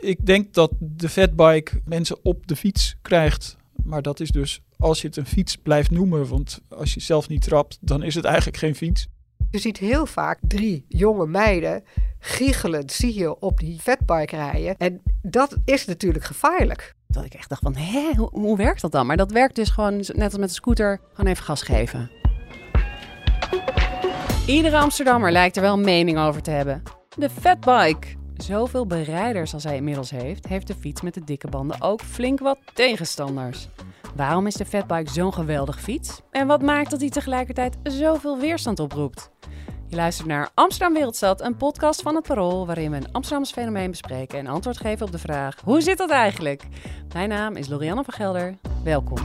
Ik denk dat de fatbike mensen op de fiets krijgt. Maar dat is dus als je het een fiets blijft noemen. Want als je zelf niet trapt, dan is het eigenlijk geen fiets. Je ziet heel vaak drie jonge meiden giechelend zie je op die fatbike rijden. En dat is natuurlijk gevaarlijk. Dat ik echt dacht van, hé, hoe, hoe werkt dat dan? Maar dat werkt dus gewoon, net als met een scooter, gewoon even gas geven. Iedere Amsterdammer lijkt er wel een mening over te hebben. De fatbike. Zoveel berijders als hij inmiddels heeft, heeft de fiets met de dikke banden ook flink wat tegenstanders. Waarom is de fatbike zo'n geweldige fiets? En wat maakt dat hij tegelijkertijd zoveel weerstand oproept? Je luistert naar Amsterdam Wereldstad, een podcast van het Parool... waarin we een Amsterdams fenomeen bespreken en antwoord geven op de vraag... hoe zit dat eigenlijk? Mijn naam is Lorianne van Gelder. Welkom.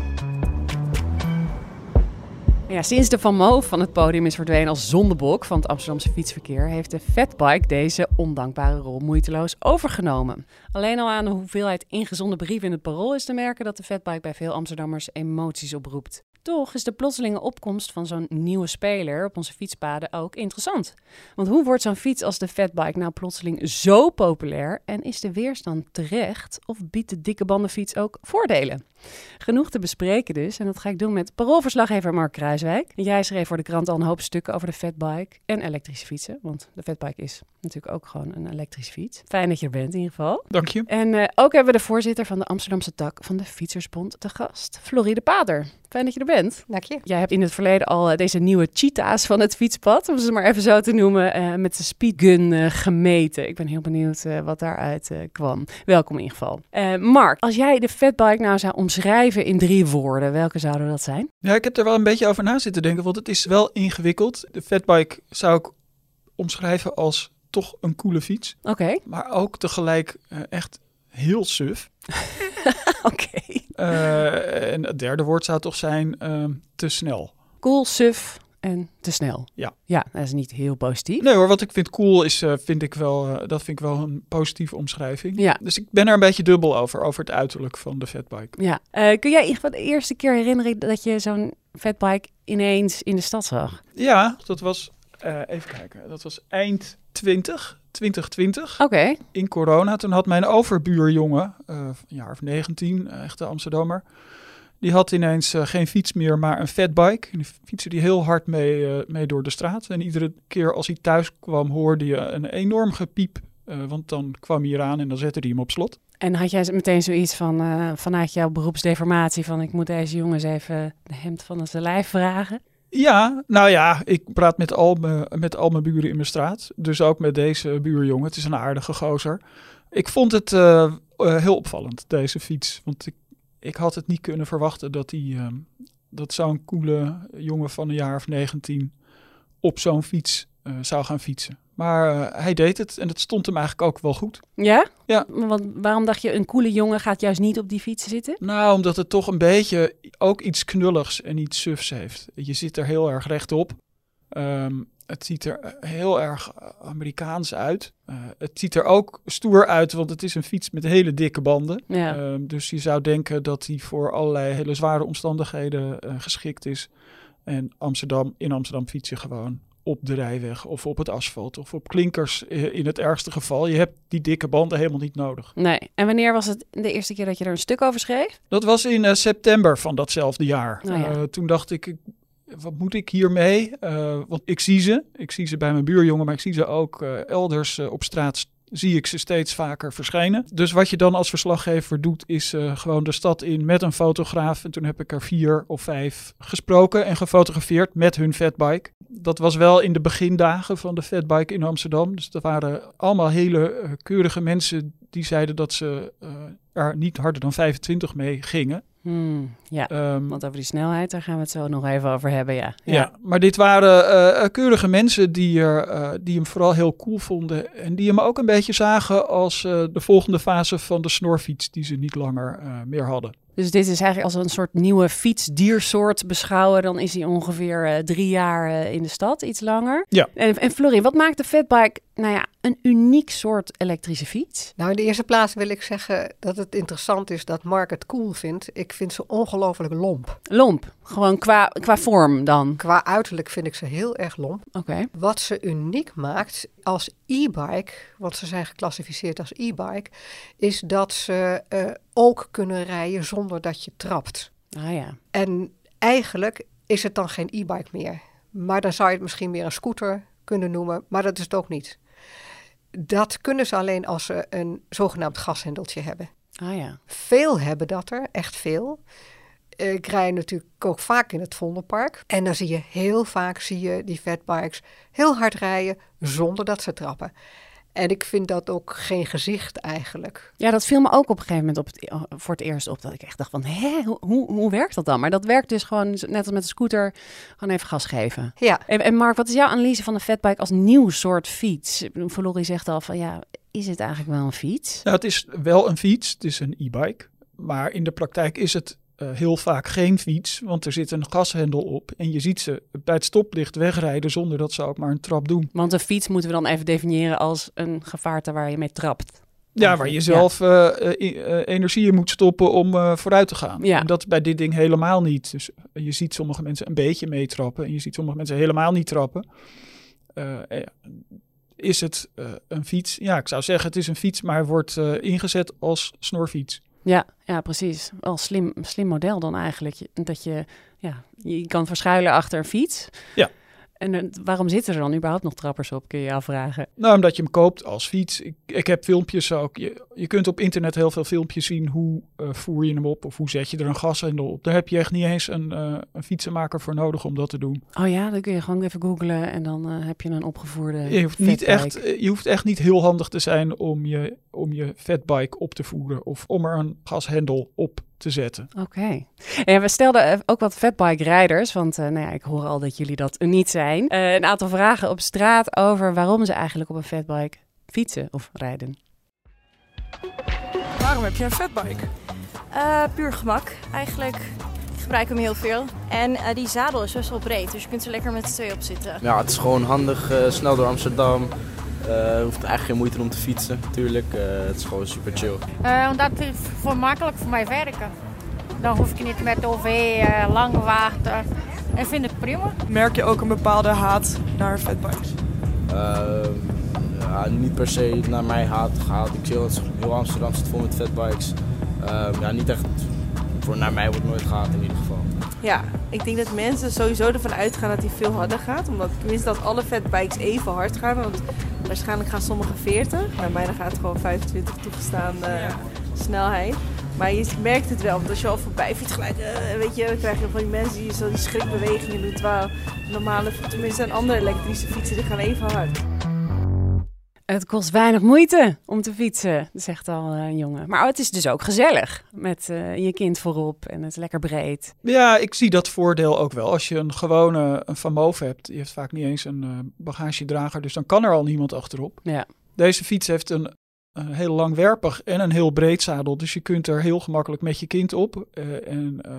Ja, sinds de Van Moof van het podium is verdwenen als zondebok van het Amsterdamse fietsverkeer, heeft de Fatbike deze ondankbare rol moeiteloos overgenomen. Alleen al aan de hoeveelheid ingezonden brieven in het parool is te merken dat de Fatbike bij veel Amsterdammers emoties oproept. Toch is de plotselinge opkomst van zo'n nieuwe speler op onze fietspaden ook interessant. Want hoe wordt zo'n fiets als de fatbike nou plotseling zo populair en is de weerstand terecht of biedt de dikke bandenfiets ook voordelen? Genoeg te bespreken dus en dat ga ik doen met paroolverslaggever Mark Kruiswijk. Jij schreef voor de krant al een hoop stukken over de fatbike en elektrische fietsen, want de fatbike is natuurlijk ook gewoon een elektrische fiets. Fijn dat je er bent in ieder geval. Dank je. En uh, ook hebben we de voorzitter van de Amsterdamse tak van de Fietsersbond te gast, Floride Pader. Fijn dat je er bent. Dank je. Jij hebt in het verleden al uh, deze nieuwe cheetahs van het fietspad, om ze maar even zo te noemen, uh, met de speedgun gemeten. Ik ben heel benieuwd wat daaruit kwam. Welkom in ieder geval. Mark, als jij de fatbike nou zou omschrijven in drie woorden, welke zouden dat zijn? Ja, ik heb er wel een beetje over na zitten denken, want het is wel ingewikkeld. De fatbike zou ik omschrijven als toch een coole fiets. Oké. Okay. Maar ook tegelijk uh, echt heel suf. Oké. Okay. Uh, en het derde woord zou toch zijn uh, te snel. Cool, suf en te snel. Ja. Ja, dat is niet heel positief. Nee hoor, wat ik vind cool is, uh, vind ik wel, dat vind ik wel een positieve omschrijving. Ja. Dus ik ben er een beetje dubbel over, over het uiterlijk van de fatbike. Ja. kun jij in de eerste keer herinneren dat je zo'n fatbike ineens in de stad zag? Ja, dat was, even kijken, dat was eind 20, 2020. Oké. Okay. In corona. Toen had mijn overbuurjongen, een jaar of 19, echte Amsterdammer. Die had ineens uh, geen fiets meer, maar een fatbike. En die fietste die heel hard mee, uh, mee door de straat. En iedere keer als hij thuis kwam, hoorde je een enorm gepiep. want dan kwam hij eraan en dan zette hij hem op slot. En had jij meteen zoiets van, vanuit jouw beroepsdeformatie, van ik moet deze jongens even de hemd van zijn lijf vragen? Ja, nou ja, ik praat met al, mijn, met al mijn buren in mijn straat. Dus ook met deze buurjongen. Het is een aardige gozer. Ik vond het uh, uh, heel opvallend, deze fiets. Want ik, ik had het niet kunnen verwachten dat, die, uh, dat zo'n coole jongen van een jaar of 19 op zo'n fiets zou gaan fietsen. Maar hij deed het en het stond hem eigenlijk ook wel goed. Ja? Ja. Want waarom dacht je, een coole jongen gaat juist niet op die fiets zitten? Nou, omdat het toch een beetje ook iets knulligs en iets sufs heeft. Je zit er heel erg rechtop. Um, het ziet er heel erg Amerikaans uit. Uh, het ziet er ook stoer uit, want het is een fiets met hele dikke banden. Ja. Um, dus je zou denken dat hij voor allerlei hele zware omstandigheden uh, geschikt is. En Amsterdam, in Amsterdam fiets je gewoon op de rijweg of op het asfalt of op klinkers in het ergste geval. Je hebt die dikke banden helemaal niet nodig. Nee. En wanneer was het de eerste keer dat je er een stuk over schreef? Dat was in uh, september van datzelfde jaar. Oh, ja. uh, toen dacht ik, wat moet ik hiermee? Uh, want ik zie ze. Ik zie ze bij mijn buurjongen, maar ik zie ze ook elders op straat zie ik ze steeds vaker verschijnen. Dus wat je dan als verslaggever doet, is gewoon de stad in met een fotograaf. En toen heb ik er vier of vijf gesproken en gefotografeerd met hun fatbike. Dat was wel in de begindagen van de fatbike in Amsterdam. Dus er waren allemaal hele keurige mensen die zeiden dat ze er niet harder dan 25 mee gingen. Hmm, ja, um, want over die snelheid, daar gaan we het zo nog even over hebben, ja. Ja, ja maar dit waren uh, keurige mensen die, er, uh, die hem vooral heel cool vonden. En die hem ook een beetje zagen als uh, de volgende fase van de snorfiets die ze niet langer meer hadden. Dus dit is eigenlijk als een soort nieuwe fietsdiersoort beschouwen. Dan is hij ongeveer drie jaar in de stad, iets langer. Ja. En, en wat maakt de fatbike nou ja, een uniek soort elektrische fiets? Nou, in de eerste plaats wil ik zeggen dat het interessant is dat Mark het cool vindt. Ik vind ze ongelooflijk lomp. Lomp, gewoon qua, qua vorm dan. Qua uiterlijk vind ik ze heel erg lomp. Oké. Wat ze uniek maakt als e-bike, want ze zijn geclassificeerd als e-bike, is dat ze eh, ook kunnen rijden zonder dat je trapt. Ah ja. En eigenlijk is het dan geen e-bike meer. Maar dan zou je het misschien meer een scooter kunnen noemen, maar dat is het ook niet. Dat kunnen ze alleen als ze een zogenaamd gashendeltje hebben. Ah ja. Veel hebben dat er, echt veel. Ik rij natuurlijk ook vaak in het Vondelpark. En dan zie je heel vaak zie je die fatbikes heel hard rijden zonder dat ze trappen. En ik vind dat ook geen gezicht eigenlijk. Ja, dat viel me ook op een gegeven moment op het, voor het eerst op. Dat ik echt dacht van, hè, hoe, hoe, hoe werkt dat dan? Maar dat werkt dus gewoon, net als met de scooter, gewoon even gas geven. Ja, En, en Mark, wat is jouw analyse van de fatbike als nieuw soort fiets? Valorie zegt al van, ja, is het eigenlijk wel een fiets? Nou, het is wel een fiets, het is een e-bike. Maar in de praktijk is het eh, heel vaak geen fiets, want er zit een gashendel op. En je ziet ze bij het stoplicht wegrijden zonder dat ze ook maar een trap doen. Want een fiets moeten we dan even definiëren als een gevaarte waar je mee trapt. Ja, waar je zelf eh, eh, energie in moet stoppen om vooruit te gaan. Ja. En dat is bij dit ding helemaal niet. Dus je ziet sommige mensen een beetje meetrappen en je ziet sommige mensen helemaal niet trappen. Is het een fiets? Ja, ik zou zeggen het is een fiets, maar wordt ingezet als snorfiets. Ja, ja, precies. Wel slim, slim model dan eigenlijk. Dat je, ja, je kan verschuilen achter een fiets. Ja. En eh, waarom zitten er dan überhaupt nog trappers op, kun je je afvragen. Nou, omdat je hem koopt als fiets. Ik, ik heb filmpjes ook. Je, je kunt op internet heel veel filmpjes zien. Hoe eh, voer je hem op of hoe zet je er een gashendel op. Daar heb je echt niet eens een, eh, een fietsenmaker voor nodig om dat te doen. Oh ja, dan kun je gewoon even googlen en dan heb je een opgevoerde Je hoeft, niet echt, je hoeft echt niet heel handig te zijn om je, om je fatbike op te voeren. Of om er een gashendel op te zetten. Oké. En we stelden eh, ook wat fatbike-rijders, want eh, nou ja, ik hoor al dat jullie dat niet zijn. eh, een aantal vragen op straat over waarom ze eigenlijk op een fatbike fietsen of rijden. Waarom heb je een fatbike? Eh, puur gemak eigenlijk. Ik gebruik hem heel veel. En eh, die zadel is best wel breed, dus je kunt er lekker met z'n twee op zitten. Ja, het is gewoon handig, eh, snel door Amsterdam. Eh hoeft eigenlijk geen moeite om te fietsen, natuurlijk. Eh, het is gewoon super chill. Eh, omdat het voor makkelijk voor mij werken. Dan hoef ik niet met OV eh, lang wachten. En vind het prima. Merk je ook een bepaalde haat naar fatbikes? Ehm, ja, niet per se naar mij haat gehaald. Ik zie dat heel Amsterdam zit vol met fatbikes. Ehm, ja, niet echt, voor naar mij wordt nooit gehaat in ieder geval. Ja, ik denk dat mensen sowieso ervan uitgaan dat hij veel harder gaat. Omdat tenminste dat alle fatbikes even hard gaan. Want waarschijnlijk gaan sommige 40. Maar bijna gaat het gewoon 25 toegestaan eh, snelheid. Maar je merkt het wel, want als je al voorbij fietst gelijk, eh, weet je, dan krijg je van die mensen die zo die schrikbewegingen doen. Terwijl normale, tenminste een andere elektrische fietsen, die gaan even hard. Het kost weinig moeite om te fietsen, zegt al eh, een jongen. Maar het is dus ook gezellig met eh, je kind voorop en het is lekker breed. Ja, ik zie dat voordeel ook wel. Als je een gewone een Van Moof hebt, die heeft vaak niet eens een eh, bagagedrager, dus dan kan er al niemand achterop. Ja. Deze fiets heeft een heel langwerpig en een heel breed zadel, dus je kunt er heel gemakkelijk met je kind op. Eh, en eh,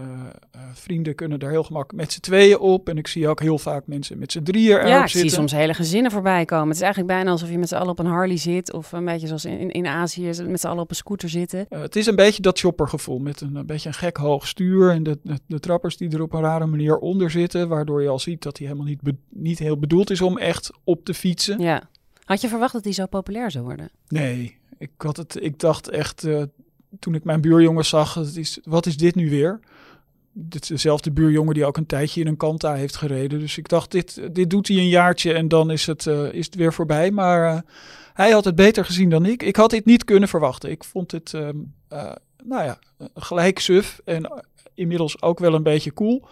eh, vrienden kunnen er heel gemakkelijk met z'n tweeën op. En ik zie ook heel vaak mensen met z'n drieën erop Ja, ik zitten. zie soms hele gezinnen voorbij komen. Het is eigenlijk bijna alsof je met z'n allen op een Harley zit. Of een beetje zoals in, in, Azië, met z'n allen op een scooter zitten. Eh, het is een beetje dat shoppergevoel met een, een beetje een gek hoog stuur en de, de, de trappers die er op een rare manier onder zitten, waardoor je al ziet dat hij helemaal niet, be- niet heel bedoeld is om echt op te fietsen. Ja. Had je verwacht dat die zo populair zou worden? Nee, ik, had het, ik dacht echt eh, toen ik mijn buurjongen zag, wat is dit nu weer? Dit is dezelfde buurjongen die ook een tijdje in een Kanta heeft gereden. Dus ik dacht, dit, dit doet hij een jaartje en dan is het, eh, is het weer voorbij. Maar eh, hij had het beter gezien dan ik. Ik had dit niet kunnen verwachten. Ik vond het, ehm, eh, nou ja, gelijk suf en inmiddels ook wel een beetje cool.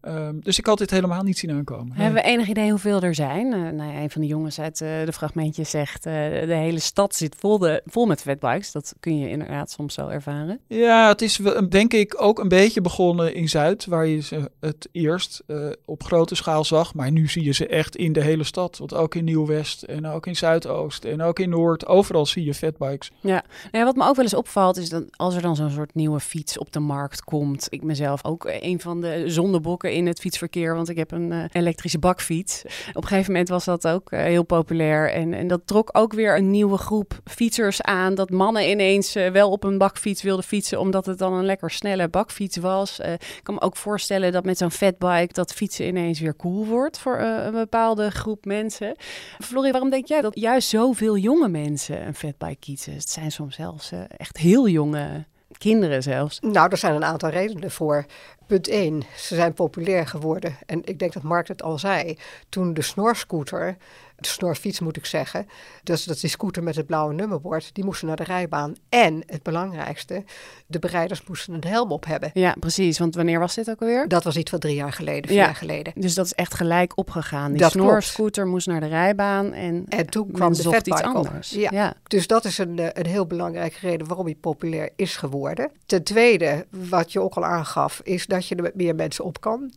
Ehm, dus ik had dit helemaal niet zien aankomen. Nee. Hebben we enig idee hoeveel er zijn? Eh, nou ja, een van de jongens uit eh, de fragmentjes zegt... eh, de hele stad zit vol, de, vol met fatbikes. Dat kun je inderdaad soms zo ervaren. Ja, het is denk ik ook een beetje begonnen in Zuid, waar je ze het eerst op grote schaal zag. Maar nu zie je ze echt in de hele stad. Want ook in Nieuw-West en ook in Zuidoost en ook in Noord. Overal zie je fatbikes. Nou ja, wat me ook wel eens opvalt is dat als er dan zo'n soort nieuwe fiets op de markt komt... Ik mezelf ook een van de zondebokken in het fietsverkeer, want ik heb een eh, elektrische bakfiets. Op een gegeven moment was dat ook eh, heel populair. En, en dat trok ook weer een nieuwe groep fietsers aan. Dat mannen ineens eh, wel op een bakfiets wilden fietsen, omdat het dan een lekker snelle bakfiets was. Ik kan me ook voorstellen dat met zo'n fatbike dat fietsen ineens weer cool wordt voor een bepaalde groep mensen. Florie, waarom denk jij dat juist zoveel jonge mensen een fatbike kiezen? Het zijn soms zelfs echt heel jonge kinderen zelfs. Nou, er zijn een aantal redenen voor. Punt 1, ze zijn populair geworden. En ik denk dat Mark het al zei. Toen de snorscooter, snorfiets moet ik zeggen, dus dat is die scooter met het blauwe nummerbord, die moesten naar de rijbaan. En het belangrijkste, de bereiders moesten een helm op hebben. Ja, precies. Want wanneer was dit ook alweer? Dat was iets van drie jaar geleden, vier Ja. jaar geleden. Dus dat is echt gelijk opgegaan. Die Dat klopt. snorscooter moest naar de rijbaan en, En toen kwam de zocht iets anders. Ja. ja. Dus dat is een, eh, een heel belangrijke reden waarom hij populair is geworden. Ten tweede, wat je ook al aangaf, is dat je er met meer mensen op kan.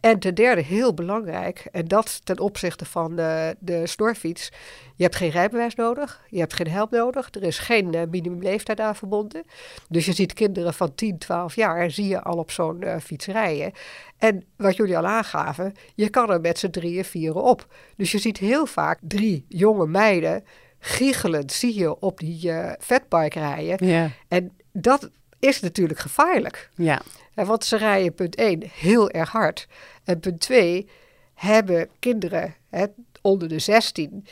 En ten derde, heel belangrijk, en dat ten opzichte van de, de snorfiets. Je hebt geen rijbewijs nodig, je hebt geen helm nodig, er is geen eh, minimumleeftijd aan verbonden. Dus je ziet kinderen van 10, 12 jaar, zie je al op zo'n eh, fiets rijden. En wat jullie al aangaven, je kan er met z'n drieën, vieren op. Dus je ziet heel vaak drie jonge meiden giechelend zie je op die eh fatbike rijden. Ja. En dat is natuurlijk gevaarlijk. ja. Hè, Want ze rijden punt 1 heel erg hard. En punt 2 hebben kinderen hè, onder de 16.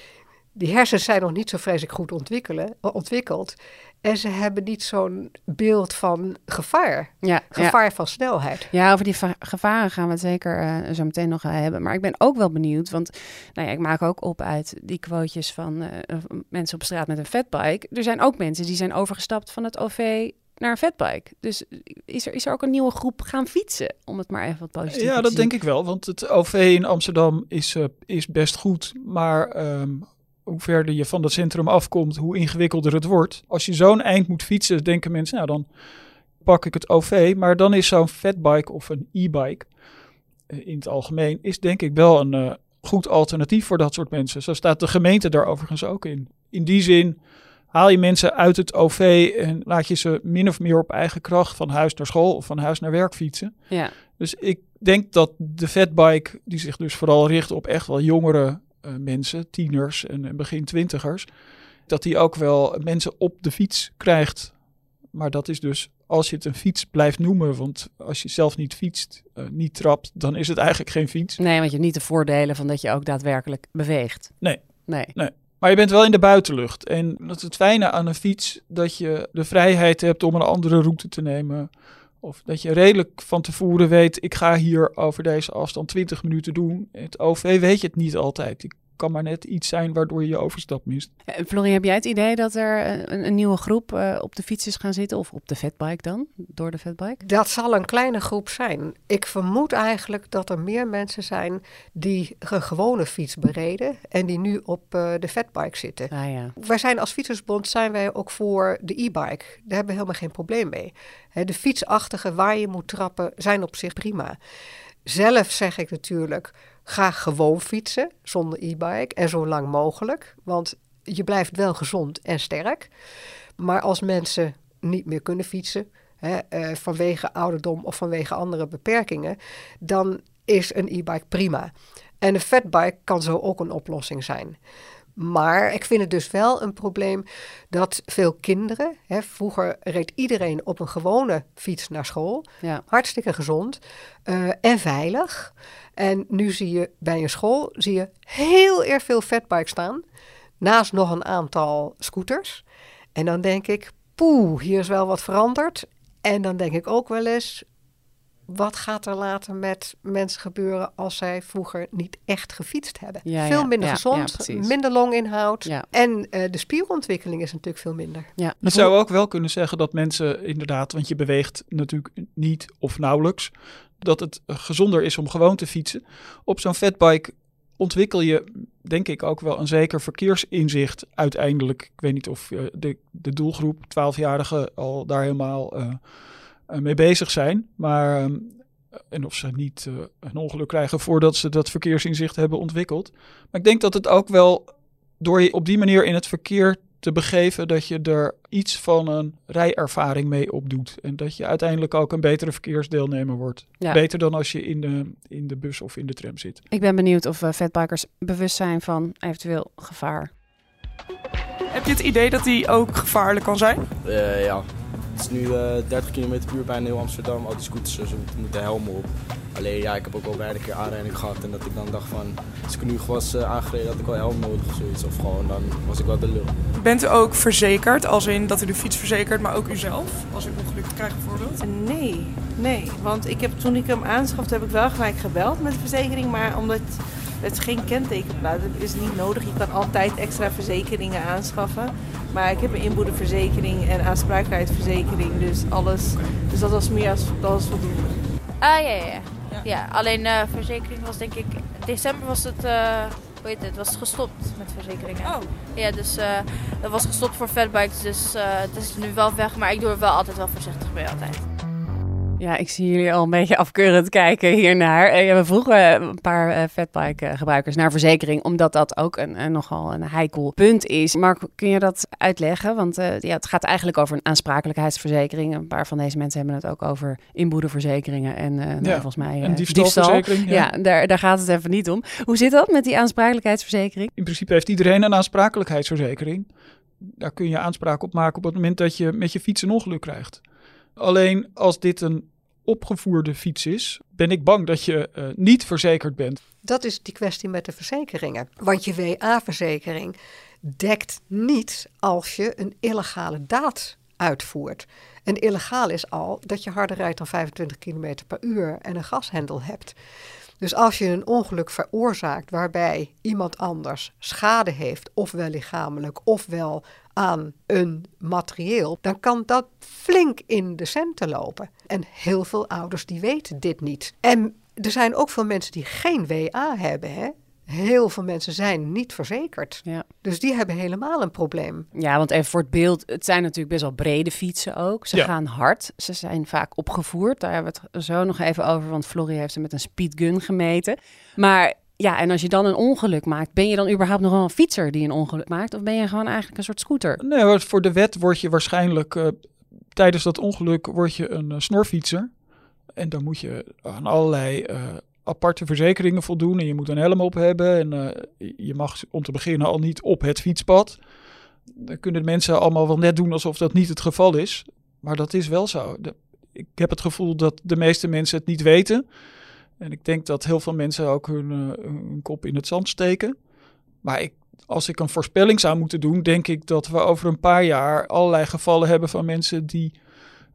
Die hersens zijn nog niet zo vreselijk goed ontwikkelen, ontwikkeld. En ze hebben niet zo'n beeld van gevaar. Ja, ja. Gevaar van snelheid. Ja, over die va- gevaren gaan we het zeker eh, zo meteen nog hebben. Maar ik ben ook wel benieuwd, want nou ja, ik maak ook op uit die quotejes van eh, eh, mensen op straat met een fatbike. Er zijn ook mensen die zijn overgestapt van het OV naar een fatbike. Dus is er, is er ook een nieuwe groep gaan fietsen, om het maar even wat positiever Ja, te dat zien? denk ik wel. Want het OV in Amsterdam is, eh, is best goed. Maar ehm, hoe verder je van dat centrum afkomt, hoe ingewikkelder het wordt. Als je zo'n eind moet fietsen, denken mensen, nou dan pak ik het OV. Maar dan is zo'n fatbike of een e-bike eh, in het algemeen, is denk ik wel een eh, goed alternatief voor dat soort mensen. Zo staat de gemeente daar overigens ook in. In die zin haal je mensen uit het OV en laat je ze min of meer op eigen kracht van huis naar school of van huis naar werk fietsen. Ja, Dus ik denk dat de fatbike, die zich dus vooral richt op echt wel jongere eh, mensen, tieners en, en begin twintigers, dat die ook wel mensen op de fiets krijgt. Maar dat is dus als je het een fiets blijft noemen, want als je zelf niet fietst, eh, niet trapt, dan is het eigenlijk geen fiets. nee, want je hebt niet de voordelen van dat je ook daadwerkelijk beweegt. Nee. Nee. Maar je bent wel in de buitenlucht. En dat is het fijne aan een fiets, dat je de vrijheid hebt om een andere route te nemen. Of dat je redelijk van tevoren weet, ik ga hier over deze afstand 20 minuten doen. Het OV weet je het niet altijd. Kan maar net iets zijn waardoor je je overstap mist. Eh, Florie, heb jij het idee dat er een, een nieuwe groep eh, op de fiets is gaan zitten? Of op de fatbike dan? Door de fatbike? Dat zal een kleine groep zijn. Ik vermoed eigenlijk dat er meer mensen zijn die een gewone fiets bereden en die nu op eh, de fatbike zitten. Ah ja. Wij zijn als Fietsersbond zijn wij ook voor de e-bike. Daar hebben we helemaal geen probleem mee. Hè, de fietsachtige waar je moet trappen zijn op zich prima. Zelf zeg ik natuurlijk, ga gewoon fietsen zonder e-bike en zo lang mogelijk. Want je blijft wel gezond en sterk. Maar als mensen niet meer kunnen fietsen, hè, eh, vanwege ouderdom of vanwege andere beperkingen, dan is een e-bike prima. En een fatbike kan zo ook een oplossing zijn. Maar ik vind het dus wel een probleem dat veel kinderen, hè, vroeger reed iedereen op een gewone fiets naar school, Ja. hartstikke gezond eh, en veilig. En nu zie je bij een school zie je heel erg veel fatbikes staan, naast nog een aantal scooters. En dan denk ik, poeh, hier is wel wat veranderd. En dan denk ik ook wel eens, wat gaat er later met mensen gebeuren als zij vroeger niet echt gefietst hebben? Ja, veel ja, minder ja, gezond, minder longinhoud. Ja. En eh, de spierontwikkeling is natuurlijk veel minder. ja. Je zou ook wel kunnen zeggen dat mensen inderdaad, want je beweegt natuurlijk niet of nauwelijks, dat het eh, gezonder is om gewoon te fietsen. Op zo'n fatbike ontwikkel je, denk ik, ook wel een zeker verkeersinzicht uiteindelijk. Ik weet niet of eh, de, de doelgroep 12-jarigen al daar helemaal mee bezig zijn. Maar, ehm, en of ze niet eh, een ongeluk krijgen voordat ze dat verkeersinzicht hebben ontwikkeld. Maar ik denk dat het ook wel door je op die manier in het verkeer te begeven dat je er iets van een rijervaring mee opdoet. En dat je uiteindelijk ook een betere verkeersdeelnemer wordt. Ja. Beter dan als je in de, in de bus of in de tram zit. Ik ben benieuwd of uh, fatbikers bewust zijn van eventueel gevaar. Heb je het idee dat die ook gevaarlijk kan zijn? Uh, ja. Het is nu uh, 30 km per uur bijna heel Amsterdam. Al die scooters ze moeten helmen op. Alleen ja, ik heb ook al een keer aanrijding gehad. En dat ik dan dacht van, als ik nu was uh, aangereden, had ik wel helm nodig of zoiets. Of gewoon, dan was ik wel de lul. Bent u ook verzekerd? Als in dat u de fiets verzekert, maar ook uzelf? Als u ongeluk krijgt bijvoorbeeld? Nee, nee. Want ik heb, toen ik hem aanschafte, heb ik wel gelijk gebeld met de verzekering. Maar omdat het geen kentekenplaat is niet nodig. Je kan altijd extra verzekeringen aanschaffen. Maar ik heb een inboedelverzekering en aansprakelijkheidsverzekering. Dus alles. Dus dat was meer als, dat was voldoende. Ah ja, ja, ja. ja. ja alleen uh, verzekering was denk ik. December was het. Uh, hoe heet het? Was gestopt met verzekeringen. Oh. Ja, dus uh, dat was gestopt voor fatbikes. Dus het is nu wel weg. Maar ik doe er wel altijd wel voorzichtig mee altijd. Ja, ik zie jullie al een beetje afkeurend kijken hiernaar. we vroegen een paar uh, fatbike-gebruikers naar verzekering, omdat dat ook een, een, nogal een heikel punt is. Mark, kun je dat uitleggen? Want uh, ja, het gaat eigenlijk over een aansprakelijkheidsverzekering. Een paar van deze mensen hebben het ook over inboedelverzekeringen en uh, ja, nou, volgens mij en diefstalverzekering. Diefstal. Ja, ja daar, daar gaat het even niet om. Hoe zit dat met die aansprakelijkheidsverzekering? In principe heeft iedereen een aansprakelijkheidsverzekering. Daar kun je aanspraak op maken op het moment dat je met je fiets een ongeluk krijgt. Alleen als dit een opgevoerde fiets is, ben ik bang dat je uh, niet verzekerd bent. Dat is die kwestie met de verzekeringen. Want je WA-verzekering dekt niet als je een illegale daad uitvoert. En illegaal is al dat je harder rijdt dan 25 km per uur en een gashendel hebt. Dus als je een ongeluk veroorzaakt waarbij iemand anders schade heeft, ofwel lichamelijk ofwel aan een materieel, dan kan dat flink in de centen lopen. En heel veel ouders die weten dit niet. En er zijn ook veel mensen die geen WA hebben. Hè? Heel veel mensen zijn niet verzekerd. Ja. Dus die hebben helemaal een probleem. Ja, want even voor het beeld, het zijn natuurlijk best wel brede fietsen ook. Ze Ja. gaan hard, ze zijn vaak opgevoerd. Daar hebben we het zo nog even over, want Florie heeft ze met een speedgun gemeten. Maar ja, en als je dan een ongeluk maakt, ben je dan überhaupt nog wel een fietser die een ongeluk maakt? Of ben je gewoon eigenlijk een soort scooter? Nee, voor de wet word je waarschijnlijk eh, tijdens dat ongeluk word je een eh, snorfietser. En dan moet je aan allerlei eh, aparte verzekeringen voldoen. En je moet een helm op hebben. En je mag om te beginnen al niet op het fietspad. Dan kunnen mensen allemaal wel net doen alsof dat niet het geval is. Maar dat is wel zo. Ik heb het gevoel dat de meeste mensen het niet weten. En ik denk dat heel veel mensen ook hun, eh, hun kop in het zand steken. Maar ik, als ik een voorspelling zou moeten doen, denk ik dat we over een paar jaar allerlei gevallen hebben van mensen die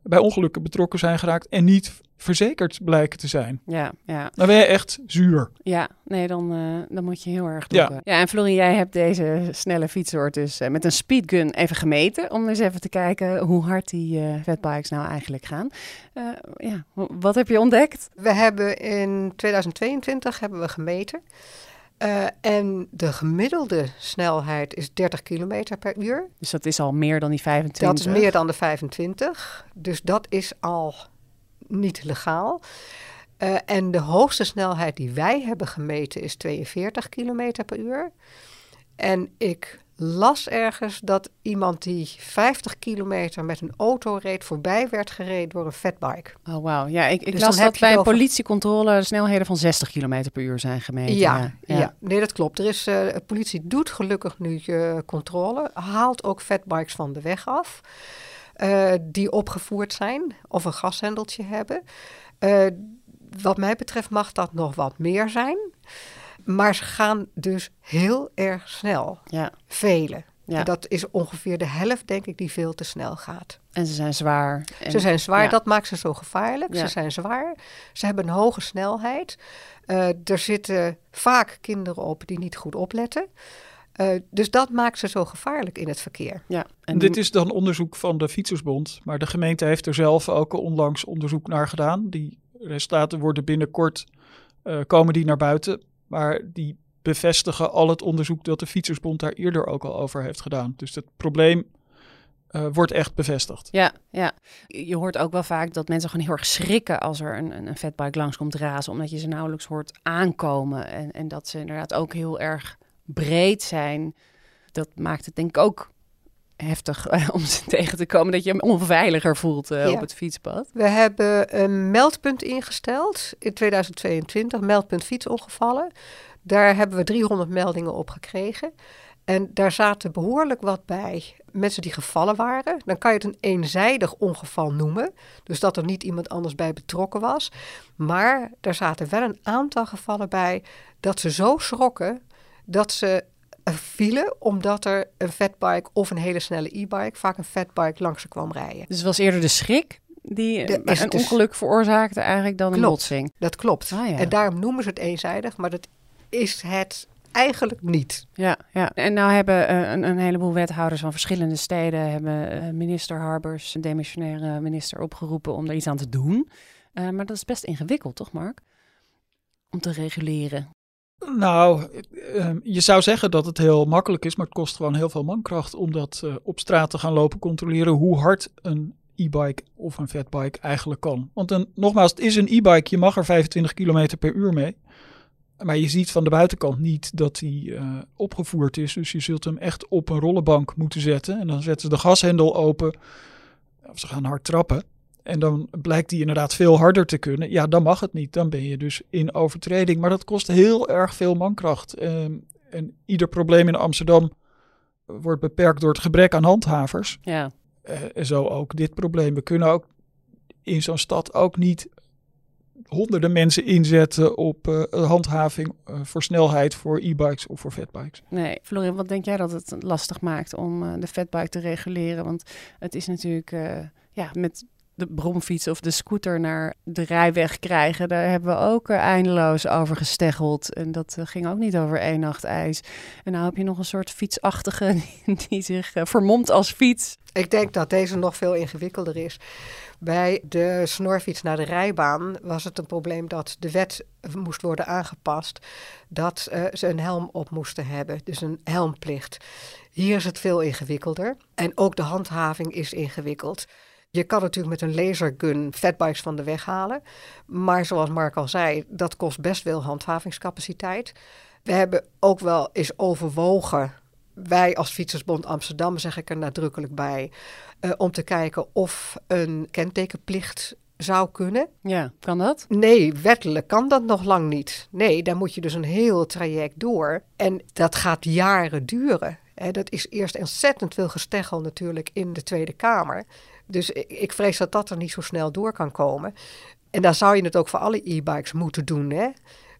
bij ongelukken betrokken zijn geraakt en niet verzekerd blijken te zijn. Ja, ja. Dan ben je echt zuur. Ja, nee, dan, eh, dan moet je heel erg Ja. dokken. Ja, en Florie, jij hebt deze snelle fietssoort dus eh, met een speedgun even gemeten. Om eens even te kijken hoe hard die eh fatbikes nou eigenlijk gaan. Eh, ja, wat heb je ontdekt? We hebben in 2022 hebben we gemeten. Eh, en de gemiddelde snelheid is 30 km per uur. Dus dat is al meer dan die 25. Dat is meer dan de 25. Dus dat is al niet legaal. Eh, en de hoogste snelheid die wij hebben gemeten is 42 km per uur. En ik las ergens dat iemand die 50 kilometer met een auto reed voorbij werd gereden door een fatbike. Oh, wauw. Ja, ik, ik Dus las dat bij een over- politiecontrole snelheden van 60 km per uur zijn gemeten. Ja, ja. nee, dat klopt. Er is, eh, de politie doet gelukkig nu eh, controle, haalt ook fatbikes van de weg af eh, die opgevoerd zijn of een gashendeltje hebben. Wat mij betreft mag dat nog wat meer zijn, maar ze gaan dus heel erg snel. Ja, Vele. Ja. En dat is ongeveer de helft, denk ik, die veel te snel gaat. en ze zijn zwaar. En- Ze zijn zwaar, ja. dat maakt ze zo gevaarlijk. Ja. Ze zijn zwaar. Ze hebben een hoge snelheid. Eh, er zitten vaak kinderen op die niet goed opletten. Eh, dus dat maakt ze zo gevaarlijk in het verkeer. Ja, en Dit is dan onderzoek van de Fietsersbond. Maar de gemeente heeft er zelf ook onlangs onderzoek naar gedaan. Die resultaten worden binnenkort eh, komen die naar buiten. Maar die bevestigen al het onderzoek dat de Fietsersbond daar eerder ook al over heeft gedaan. Dus het probleem eh, wordt echt bevestigd. Ja, ja. Je hoort ook wel vaak dat mensen gewoon heel erg schrikken als er een, een, fatbike langskomt razen, omdat je ze nauwelijks hoort aankomen. En, en dat ze inderdaad ook heel erg breed zijn. Dat maakt het denk ik ook heftig eh, om ze tegen te komen dat je hem onveiliger voelt eh, Ja. op het fietspad. We hebben een meldpunt ingesteld in 2022, meldpunt fietsongevallen. Daar hebben we 300 meldingen op gekregen. En daar zaten behoorlijk wat bij. Mensen die gevallen waren. Dan kan je het een eenzijdig ongeval noemen. Dus dat er niet iemand anders bij betrokken was. Maar er zaten wel een aantal gevallen bij dat ze zo schrokken dat ze vielen omdat er een fatbike of een hele snelle e-bike, vaak een fatbike, langs ze kwam rijden. Dus het was eerder de schrik die De- eh, een dus- ongeluk veroorzaakte eigenlijk dan een botsing. Dat klopt. Ah, ja. En daarom noemen ze het eenzijdig, maar dat is het eigenlijk niet. Ja, ja. En nou hebben eh, een, een heleboel wethouders van verschillende steden, hebben eh, minister Harbers, een demissionaire minister, opgeroepen om er iets aan te doen. Eh, maar dat is best ingewikkeld, toch Mark? Om te reguleren. Nou, eh, je zou zeggen dat het heel makkelijk is, maar het kost gewoon heel veel mankracht om dat eh, op straat te gaan lopen controleren hoe hard een e-bike of een fatbike eigenlijk kan. Want nogmaals, het is een e-bike, je mag er 25 km per uur mee. Maar je ziet van de buitenkant niet dat hij eh, opgevoerd is. Dus je zult hem echt op een rollenbank moeten zetten. En dan zetten ze de gashendel open. Of ze gaan hard trappen. En dan blijkt die inderdaad veel harder te kunnen. Ja, dan mag het niet. Dan ben je dus in overtreding. Maar dat kost heel erg veel mankracht. Ehm, en ieder probleem in Amsterdam wordt beperkt door het gebrek aan handhavers. Ja, en zo ook dit probleem. We kunnen ook in zo'n stad ook niet honderden mensen inzetten op eh, handhaving eh, voor snelheid voor e-bikes of voor fatbikes. nee. Florian, wat denk jij dat het lastig maakt om de fatbike te reguleren? Want het is natuurlijk, ja, met de bromfiets of de scooter naar de rijweg krijgen, daar hebben we ook eh, eindeloos over gesteggeld. En dat eh, ging ook niet over één nacht ijs. En nou heb je nog een soort fietsachtige die, zich eh, vermomt als fiets. Ik denk dat deze nog veel ingewikkelder is. Bij de snorfiets naar de rijbaan was het een probleem dat de wet moest worden aangepast. Dat ze een helm op moesten hebben, dus een helmplicht. Hier is het veel ingewikkelder. En ook de handhaving is ingewikkeld. Je kan natuurlijk met een lasergun fatbikes van de weg halen. Maar zoals Mark al zei, dat kost best veel handhavingscapaciteit. We hebben ook wel eens overwogen, wij als Fietsersbond Amsterdam zeg ik er nadrukkelijk bij, eh, om te kijken of een kentekenplicht zou kunnen. Ja, kan dat? Nee, wettelijk kan dat nog lang niet. Nee, daar moet je dus een heel traject door. En dat gaat jaren duren. Dat is eerst ontzettend veel gesteggel natuurlijk in de Tweede Kamer. Dus ik, ik vrees dat dat er niet zo snel door kan komen. En dan zou je het ook voor alle e-bikes moeten doen, hè?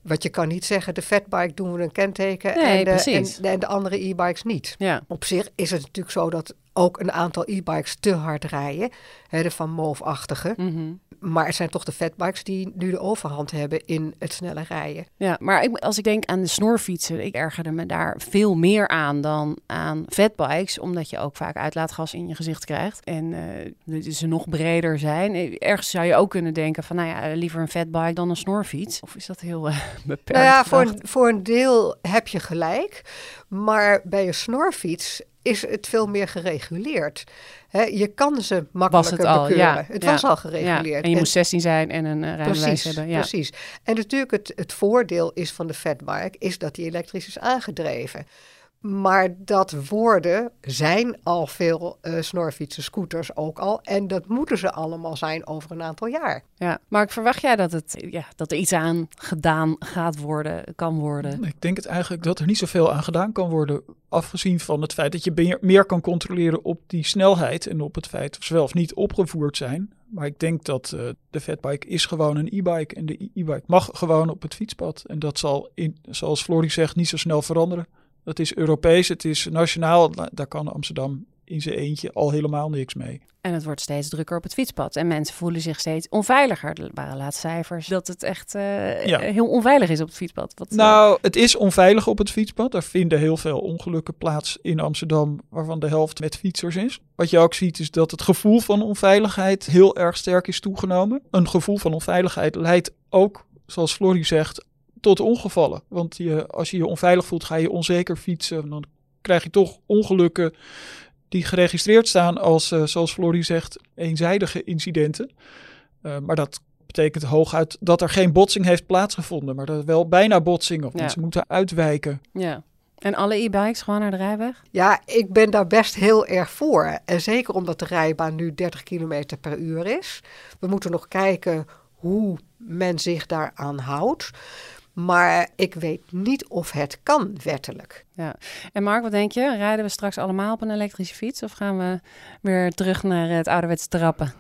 Want je kan niet zeggen, de fatbike doen we een kenteken Nee, en, de, en, en de andere e-bikes niet. Ja, Op zich is het natuurlijk zo dat ook een aantal e-bikes te hard rijden. Hè, de van Move-achtige. mhm. Maar het zijn toch de fatbikes die nu de overhand hebben in het snelle rijden. ja. maar ik, als ik denk aan de snorfietsen, ik ergerde me daar veel meer aan dan aan fatbikes, omdat je ook vaak uitlaatgas in je gezicht krijgt en eh ze nog breder zijn. Eh, Ergens zou je ook kunnen denken van, nou ja, liever een fatbike dan een snorfiets. Of is dat heel eh, beperkt? Nou ja, voor een, voor een deel heb je gelijk. Maar bij een snorfiets is het veel meer gereguleerd. Je kan ze was makkelijker het al, bekeuren. ja. het ja, was al ja. gereguleerd. En je En- moest 16 zijn en een uh, Precies, hebben. Ja. precies. En natuurlijk het, het voordeel is van de fatbike is dat die elektrisch is aangedreven. Maar dat worden zijn al veel eh, snorfietsen, scooters ook al. En dat moeten ze allemaal zijn over een aantal jaar. Ja. Maar verwacht jij dat, het, ja, dat er iets aan gedaan gaat worden, kan worden? Ik denk het eigenlijk dat er niet zoveel aan gedaan kan worden. Afgezien van het feit dat je meer, meer kan controleren op die snelheid. En op het feit of ze wel of niet opgevoerd zijn. Maar ik denk dat eh, de fatbike is gewoon een e-bike. En de e-bike mag gewoon op het fietspad. En dat zal, in, zoals Florie zegt, niet zo snel veranderen. Dat is Europees, het is nationaal. Daar kan Amsterdam in zijn eentje al helemaal niks mee. En het wordt steeds drukker op het fietspad. En mensen voelen zich steeds onveiliger. Er waren laatst cijfers dat het echt eh, Ja. heel onveilig is op het fietspad. Wat, eh, Nou, het is onveilig op het fietspad. Er vinden heel veel ongelukken plaats in Amsterdam, waarvan de helft met fietsers is. Wat je ook ziet is dat het gevoel van onveiligheid heel erg sterk is toegenomen. Een gevoel van onveiligheid leidt ook, zoals Florie zegt, tot ongevallen. Want je, als je je onveilig voelt, ga je onzeker fietsen. Dan krijg je toch ongelukken die geregistreerd staan als, eh, zoals Florie zegt, eenzijdige incidenten. Uh, maar dat betekent hooguit dat er geen botsing heeft plaatsgevonden, maar dat wel bijna botsing of Ja. mensen moeten uitwijken. Ja. En alle e-bikes gewoon naar de rijweg? Ja, ik ben daar best heel erg voor. En zeker omdat de rijbaan nu 30 km per uur is. We moeten nog kijken hoe men zich daaraan houdt. Maar ik weet niet of het kan wettelijk. Ja. En Mark, wat denk je? Rijden we straks allemaal op een elektrische fiets? Of gaan we weer terug naar het ouderwetse trappen?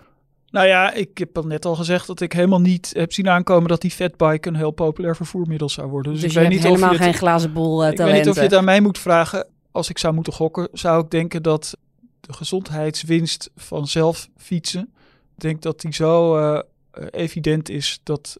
Nou ja, ik heb al net al gezegd dat ik helemaal niet heb zien aankomen dat die fatbike een heel populair vervoermiddel zou worden. Dus, ik je weet hebt niet of je het, geen glazen bol uh, Ik weet niet of je het aan mij moet vragen. Als ik zou moeten gokken, zou ik denken dat de gezondheidswinst van zelf fietsen, ik denk dat die zo uh, evident is dat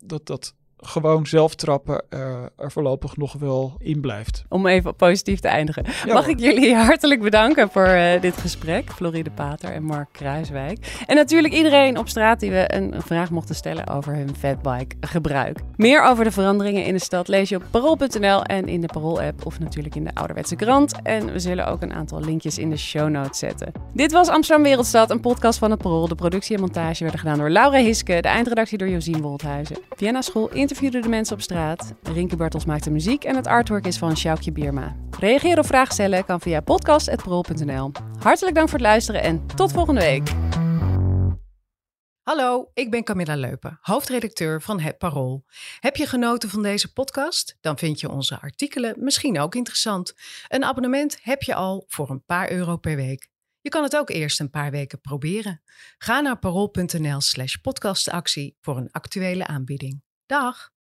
dat, dat gewoon zelf trappen uh, er voorlopig nog wel in blijft. Om even positief te eindigen. Ja, Mag hoor. ik jullie hartelijk bedanken voor uh, dit gesprek. Floride Pater en Mark Kruiswijk. En natuurlijk iedereen op straat die we een vraag mochten stellen over hun fatbike gebruik. Meer over de veranderingen in de stad lees je op parool.nl en in de Parool-app of natuurlijk in de Ouderwetse Krant. En we zullen ook een aantal linkjes in de show notes zetten. Dit was Amsterdam Wereldstad, een podcast van het Parool. De productie en montage werden gedaan door Laura Hiske, de eindredactie door Josien Woldhuizen. Vienna School interviewde de mensen op straat. Rinke maakt de muziek en het artwork is van Sjoukje Bierma. Reageren of vragen stellen kan via podcast.parool.nl. Hartelijk dank voor het luisteren en tot volgende week. Hallo, ik ben Camilla Leupen, hoofdredacteur van Het Parool. Heb je genoten van deze podcast? Dan vind je onze artikelen misschien ook interessant. Een abonnement heb je al voor een paar euro per week. Je kan het ook eerst een paar weken proberen. Ga naar parool.nl slash podcastactie voor een actuele aanbieding. Dag!